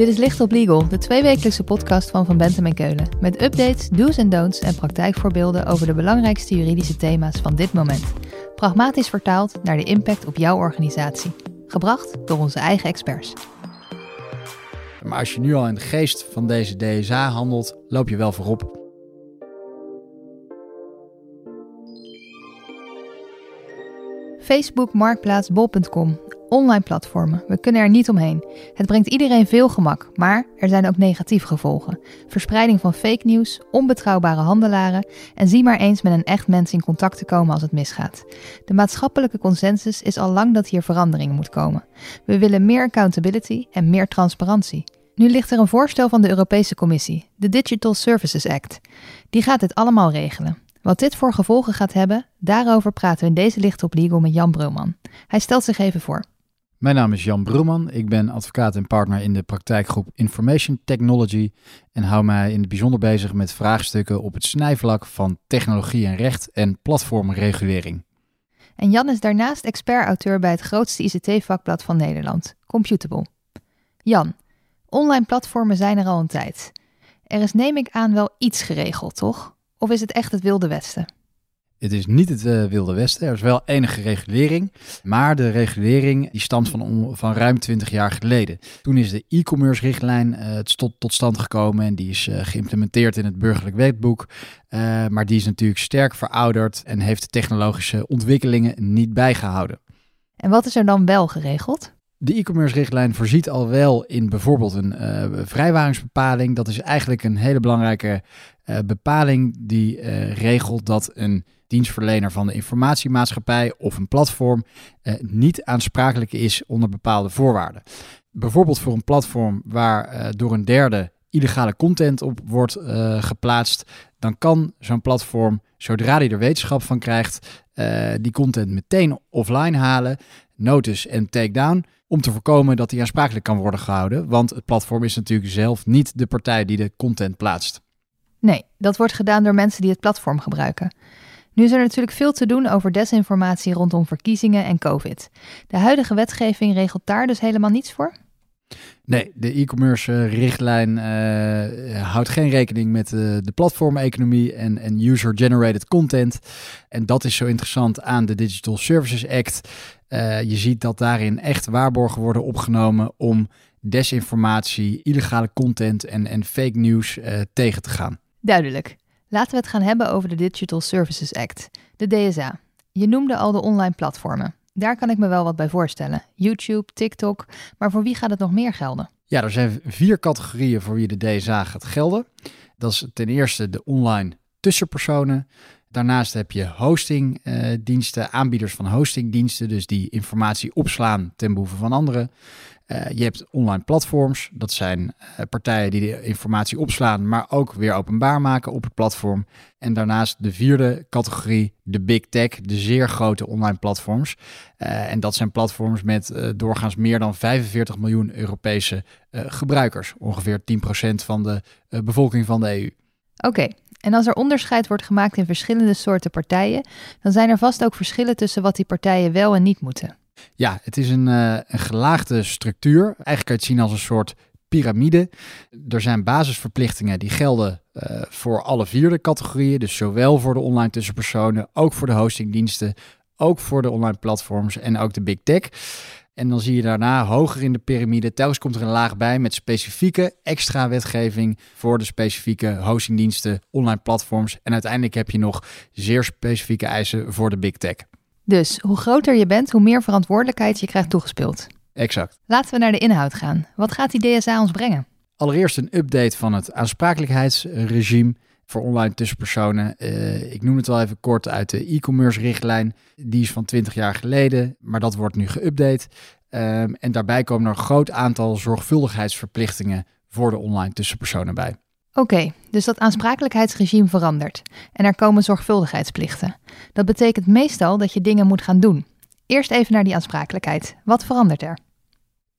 Dit is Licht op Legal, de tweewekelijkse podcast van Van Bentem en Keulen. Met updates, do's en don'ts en praktijkvoorbeelden over de belangrijkste juridische thema's van dit moment. Pragmatisch vertaald naar de impact op jouw organisatie. Gebracht door onze eigen experts. Maar als je nu al in de geest van deze DSA handelt, loop je wel voorop. Facebook, Marktplaats, Bol.com. Online platformen. We kunnen er niet omheen. Het brengt iedereen veel gemak, maar er zijn ook negatieve gevolgen. Verspreiding van fake nieuws, onbetrouwbare handelaren en zie maar eens met een echt mens in contact te komen als het misgaat. De maatschappelijke consensus is al lang dat hier verandering moet komen. We willen meer accountability en meer transparantie. Nu ligt er een voorstel van de Europese Commissie, de Digital Services Act. Die gaat dit allemaal regelen. Wat dit voor gevolgen gaat hebben, daarover praten we in deze Licht op Legal met Jan Brulman. Hij stelt zich even voor. Mijn naam is Jan Brulman. Ik ben advocaat en partner in de praktijkgroep Information Technology en hou mij in het bijzonder bezig met vraagstukken op het snijvlak van technologie en recht en platformregulering. En Jan is daarnaast expert-auteur bij het grootste ICT-vakblad van Nederland, Computable. Jan, online platformen zijn er al een tijd. Er is neem ik aan wel iets geregeld, toch? Of is het echt het Wilde Westen? Het is niet het uh, Wilde Westen. Er is wel enige regulering. Maar de regulering die stamt van, van ruim 20 jaar geleden. Toen is de e-commerce richtlijn uh, tot, tot, stand gekomen. En die is uh, geïmplementeerd in het burgerlijk wetboek. maar die is natuurlijk sterk verouderd en heeft de technologische ontwikkelingen niet bijgehouden. En wat is er dan wel geregeld? De e-commerce richtlijn voorziet al wel in bijvoorbeeld een uh, vrijwaringsbepaling. Dat is eigenlijk een hele belangrijke uh, bepaling die regelt dat een dienstverlener van de informatiemaatschappij of een platform niet aansprakelijk is onder bepaalde voorwaarden. Bijvoorbeeld voor een platform waar door een derde illegale content op wordt geplaatst, dan kan zo'n platform, zodra hij er wetenschap van krijgt, die content meteen offline halen, notice en takedown om te voorkomen dat hij aansprakelijk kan worden gehouden. Want het platform is natuurlijk zelf niet de partij die de content plaatst. Nee, dat wordt gedaan door mensen die het platform gebruiken. Nu is er natuurlijk veel te doen over desinformatie rondom verkiezingen en COVID. De huidige wetgeving regelt daar dus helemaal niets voor? Nee, de e-commerce richtlijn uh, houdt geen rekening met uh, de platformeconomie en, en user-generated content. En dat is zo interessant aan de Digital Services Act. Uh, je ziet dat daarin echt waarborgen worden opgenomen om desinformatie, illegale content en, en fake news tegen te gaan. Duidelijk. Laten we het gaan hebben over de Digital Services Act, de DSA. Je noemde al de online platformen. Daar kan ik me wel wat bij voorstellen. YouTube, TikTok. Maar voor wie gaat het nog meer gelden? Ja, er zijn vier categorieën voor wie de DSA gaat gelden. Dat is ten eerste de online tussenpersonen. Daarnaast heb je hostingdiensten, aanbieders van hostingdiensten, dus die informatie opslaan ten behoeve van anderen. Uh, je hebt online platforms, dat zijn uh, partijen die de informatie opslaan, maar ook weer openbaar maken op het platform. En daarnaast de vierde categorie, de big tech, de zeer grote online platforms. En dat zijn platforms met doorgaans meer dan 45 miljoen Europese gebruikers, ongeveer 10% van de bevolking van de EU. Oké, en als er onderscheid wordt gemaakt in verschillende soorten partijen, dan zijn er vast ook verschillen tussen wat die partijen wel en niet moeten. Ja, het is een, uh, een gelaagde structuur. Eigenlijk kan je het zien als een soort piramide. Er zijn basisverplichtingen die gelden uh, voor alle vierde categorieën. Dus zowel voor de online tussenpersonen, ook voor de hostingdiensten, ook voor de online platforms en ook de big tech. En dan zie je daarna hoger in de piramide, telkens komt er een laag bij met specifieke extra wetgeving voor de specifieke hostingdiensten, online platforms. En uiteindelijk heb je nog zeer specifieke eisen voor de big tech. Dus hoe groter je bent, hoe meer verantwoordelijkheid je krijgt toegespeeld. Exact. Laten we naar de inhoud gaan. Wat gaat die DSA ons brengen? Allereerst een update van het aansprakelijkheidsregime voor online tussenpersonen. Uh, ik noem het wel even kort uit de e-commerce richtlijn. Die is van 20 jaar geleden, maar dat wordt nu geüpdate. Um, en daarbij komen er een groot aantal zorgvuldigheidsverplichtingen voor de online tussenpersonen bij. Oké, dus dat aansprakelijkheidsregime verandert en er komen zorgvuldigheidsplichten. Dat betekent meestal dat je dingen moet gaan doen. Eerst even naar die aansprakelijkheid. Wat verandert er?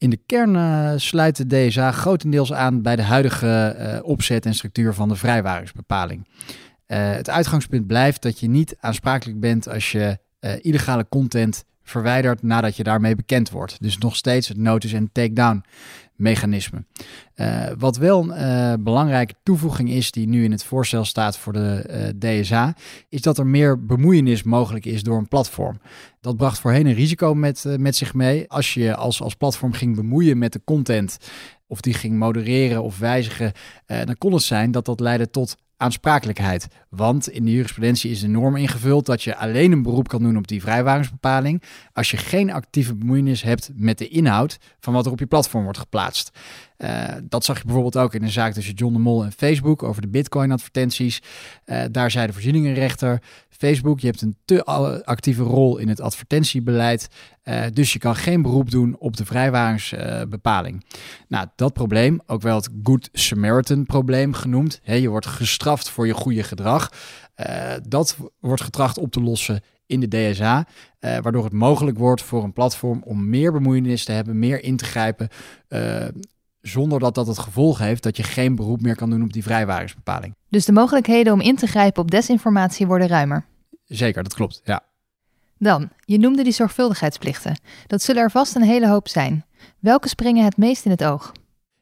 In de kern uh, sluit de DSA grotendeels aan bij de huidige uh, opzet en structuur van de vrijwaringsbepaling. Uh, het uitgangspunt blijft dat je niet aansprakelijk bent als je illegale content verwijdert nadat je daarmee bekend wordt. Dus nog steeds het notice en takedown mechanisme. Uh, wat wel een uh, belangrijke toevoeging is die nu in het voorstel staat voor de uh, DSA, is dat er meer bemoeienis mogelijk is door een platform. Dat bracht voorheen een risico met, met zich mee. Als je als, als platform ging bemoeien met de content of die ging modereren of wijzigen, dan kon het zijn dat dat leidde tot aansprakelijkheid. Want in de jurisprudentie is de norm ingevuld dat je alleen een beroep kan doen op die vrijwaringsbepaling als je geen actieve bemoeienis hebt met de inhoud van wat er op je platform wordt geplaatst. Uh, dat zag je bijvoorbeeld ook in een zaak tussen John de Mol en Facebook over de Bitcoin-advertenties. Uh, daar zei de voorzieningenrechter: Facebook, je hebt een te actieve rol in het advertentiebeleid. Uh, dus je kan geen beroep doen op de vrijwaringsbepaling. nou, dat probleem, ook wel het Good Samaritan-probleem genoemd. He, je wordt gestraft voor je goede gedrag. dat wordt getracht op te lossen in de DSA, uh, waardoor het mogelijk wordt voor een platform om meer bemoeienis te hebben, meer in te grijpen, zonder dat dat het gevolg heeft dat je geen beroep meer kan doen op die vrijwaringsbepaling. Dus de mogelijkheden om in te grijpen op desinformatie worden ruimer? Zeker, dat klopt, ja. Dan, je noemde die zorgvuldigheidsplichten. Dat zullen er vast een hele hoop zijn. Welke springen het meest in het oog?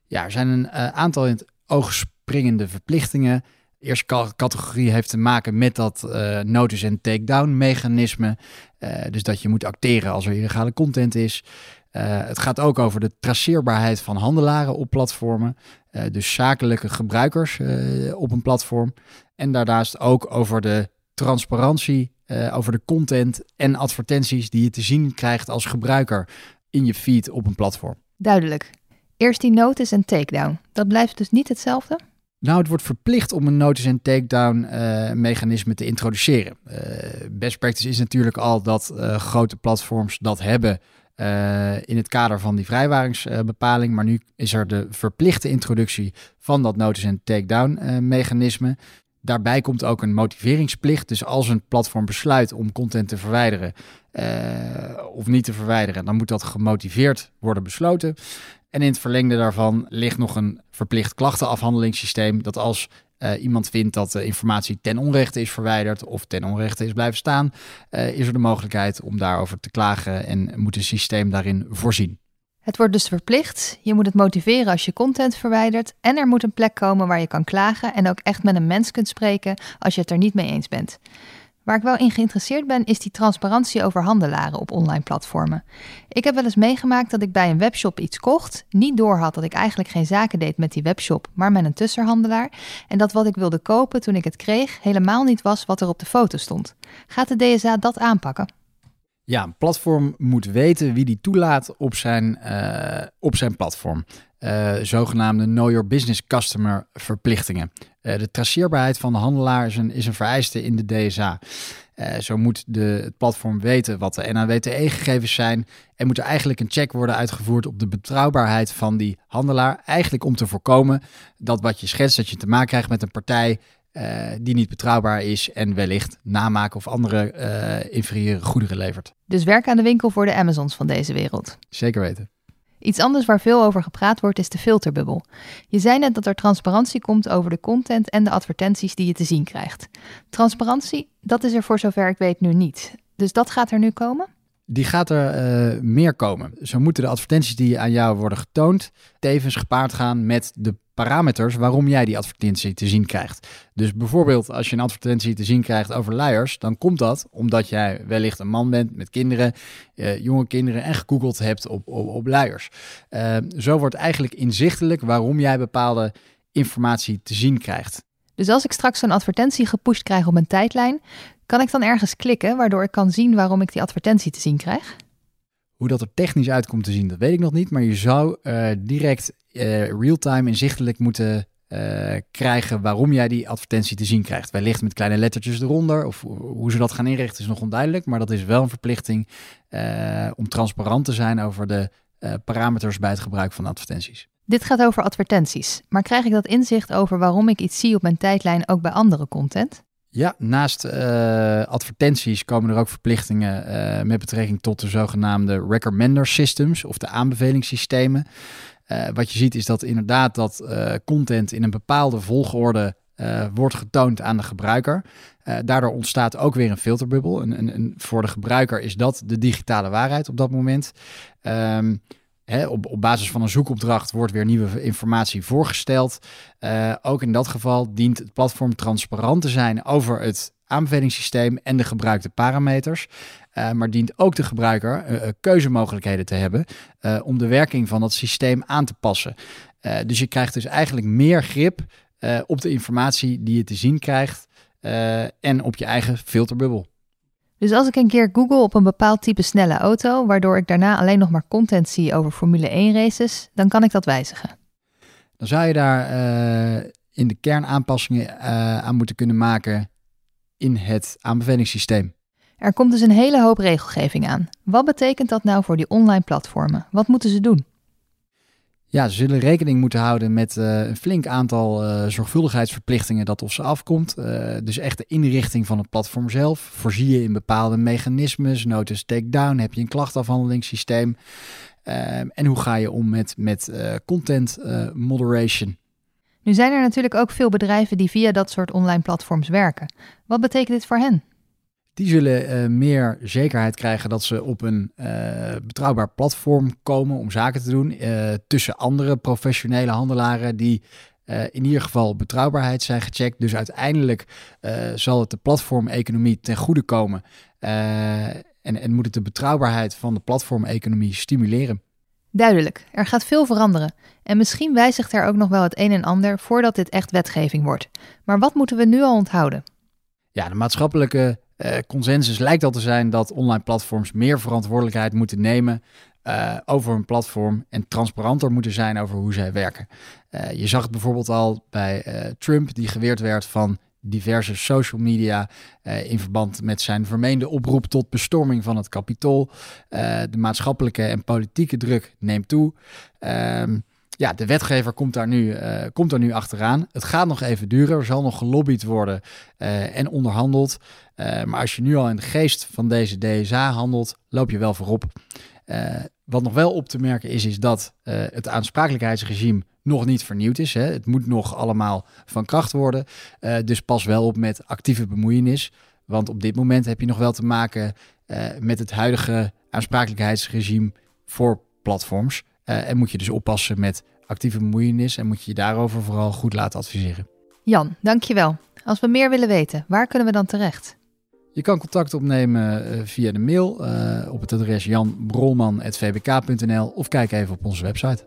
Ja, er zijn een uh, aantal in het oog springende verplichtingen. De eerste categorie heeft te maken met dat uh, notice- en takedown mechanisme. Uh, dus dat je moet acteren als er illegale content is. Het gaat ook over de traceerbaarheid van handelaren op platformen. Dus zakelijke gebruikers op een platform. En daarnaast ook over de transparantie, over de content en advertenties die je te zien krijgt als gebruiker in je feed op een platform. Duidelijk. Eerst die notice en takedown. Dat blijft dus niet hetzelfde? Nou, het wordt verplicht om een notice en takedown uh, mechanisme te introduceren. Uh, best practice is natuurlijk al dat uh, grote platforms dat hebben in het kader van die vrijwaringsbepaling. maar nu is er de verplichte introductie van dat notice en takedown mechanisme. Daarbij komt ook een motiveringsplicht. Dus als een platform besluit om content te verwijderen of niet te verwijderen, dan moet dat gemotiveerd worden besloten. En in het verlengde daarvan ligt nog een verplicht klachtenafhandelingssysteem. Dat als uh, iemand vindt dat de informatie ten onrechte is verwijderd of ten onrechte is blijven staan, uh, is er de mogelijkheid om daarover te klagen en moet een systeem daarin voorzien. Het wordt dus verplicht. Je moet het motiveren als je content verwijdert. En er moet een plek komen waar je kan klagen en ook echt met een mens kunt spreken als je het er niet mee eens bent. Waar ik wel in geïnteresseerd ben, is die transparantie over handelaren op online platformen. Ik heb wel eens meegemaakt dat ik bij een webshop iets kocht, niet doorhad dat ik eigenlijk geen zaken deed met die webshop, maar met een tussenhandelaar, en dat wat ik wilde kopen toen ik het kreeg helemaal niet was wat er op de foto stond. Gaat de DSA dat aanpakken? Ja, een platform moet weten wie die toelaat op zijn, uh, op zijn platform. Uh, zogenaamde Know Your Business Customer verplichtingen. Uh, de traceerbaarheid van de handelaar is een, is een vereiste in de DSA. Zo moet de, het platform weten wat de NAWTE-gegevens zijn. En moet er eigenlijk een check worden uitgevoerd op de betrouwbaarheid van die handelaar. Eigenlijk om te voorkomen dat wat je schetst, dat je te maken krijgt met een partij uh, die niet betrouwbaar is en wellicht namaken of andere uh, inferieure goederen levert. Dus werk aan de winkel voor de Amazons van deze wereld. Zeker weten. Iets anders waar veel over gepraat wordt is de filterbubbel. Je zei net dat er transparantie komt over de content en de advertenties die je te zien krijgt. Transparantie, dat is er voor zover ik weet nu niet. Dus dat gaat er nu komen? Die gaat er uh, meer komen. Zo moeten de advertenties die aan jou worden getoond tevens gepaard gaan met de parameters waarom jij die advertentie te zien krijgt. Dus bijvoorbeeld als je een advertentie te zien krijgt over luiers, dan komt dat omdat jij wellicht een man bent met kinderen, uh, jonge kinderen en gegoogeld hebt op, op, op luiers. Uh, zo wordt eigenlijk inzichtelijk waarom jij bepaalde informatie te zien krijgt. Dus als ik straks zo'n advertentie gepusht krijg op mijn tijdlijn, kan ik dan ergens klikken waardoor ik kan zien waarom ik die advertentie te zien krijg? Hoe dat er technisch uitkomt te zien, dat weet ik nog niet. Maar je zou uh, direct uh, real-time inzichtelijk moeten uh, krijgen waarom jij die advertentie te zien krijgt. Wellicht met kleine lettertjes eronder. Of hoe ze dat gaan inrichten is nog onduidelijk. Maar dat is wel een verplichting om transparant te zijn over de parameters bij het gebruik van advertenties. Dit gaat over advertenties. Maar krijg ik dat inzicht over waarom ik iets zie op mijn tijdlijn ook bij andere content? Ja, naast uh, advertenties komen er ook verplichtingen uh, met betrekking tot de zogenaamde recommender systems of de aanbevelingssystemen. Uh, wat je ziet is dat inderdaad dat content in een bepaalde volgorde wordt getoond aan de gebruiker. daardoor ontstaat ook weer een filterbubbel. En, voor de gebruiker is dat de digitale waarheid op dat moment. Um, op, op basis van een zoekopdracht wordt weer nieuwe informatie voorgesteld. Uh, ook in dat geval dient het platform transparant te zijn over het aanbevelingssysteem en de gebruikte parameters. Uh, maar dient ook de gebruiker uh, keuzemogelijkheden te hebben om de werking van dat systeem aan te passen. dus je krijgt dus eigenlijk meer grip op de informatie die je te zien krijgt en op je eigen filterbubbel. Dus als ik een keer google op een bepaald type snelle auto, waardoor ik daarna alleen nog maar content zie over Formule 1 races, dan kan ik dat wijzigen. Dan zou je daar uh, in de kern aanpassingen uh, aan moeten kunnen maken in het aanbevelingssysteem. Er komt dus een hele hoop regelgeving aan. Wat betekent dat nou voor die online platformen? Wat moeten ze doen? Ja, ze zullen rekening moeten houden met uh, een flink aantal uh, zorgvuldigheidsverplichtingen dat of ze afkomt. Uh, dus echt de inrichting van het platform zelf. Voorzie je in bepaalde mechanismes, notice takedown, heb je een klachtafhandelingssysteem. en hoe ga je om met, met content moderation? Nu zijn er natuurlijk ook veel bedrijven die via dat soort online platforms werken. Wat betekent dit voor hen? Die zullen uh, meer zekerheid krijgen dat ze op een uh, betrouwbaar platform komen om zaken te doen. Uh, tussen andere professionele handelaren die in ieder geval betrouwbaarheid zijn gecheckt. Dus uiteindelijk zal het de platformeconomie ten goede komen. en, en moet het de betrouwbaarheid van de platformeconomie stimuleren. Duidelijk, er gaat veel veranderen. En misschien wijzigt er ook nog wel het een en ander voordat dit echt wetgeving wordt. Maar wat moeten we nu al onthouden? Ja, de maatschappelijke uh, consensus lijkt al te zijn dat online platforms meer verantwoordelijkheid moeten nemen uh, over hun platform en transparanter moeten zijn over hoe zij werken. Uh, je zag het bijvoorbeeld al bij Trump, die geweerd werd van diverse social media in verband met zijn vermeende oproep tot bestorming van het kapitool. de maatschappelijke en politieke druk neemt toe. Ehm, ja, de wetgever komt daar, nu, uh, komt daar nu achteraan. Het gaat nog even duren. Er zal nog gelobbyd worden uh, en onderhandeld. Uh, maar als je nu al in de geest van deze DSA handelt, loop je wel voorop. wat nog wel op te merken is, is dat het aansprakelijkheidsregime nog niet vernieuwd is. Hè. Het moet nog allemaal van kracht worden. dus pas wel op met actieve bemoeienis. Want op dit moment heb je nog wel te maken met het huidige aansprakelijkheidsregime voor platforms. Uh, en moet je dus oppassen met actieve bemoeienis en moet je je daarover vooral goed laten adviseren. Jan, dankjewel. Als we meer willen weten, waar kunnen we dan terecht? Je kan contact opnemen uh, via de mail uh, op het adres janbrolman.vbk.nl of kijk even op onze website.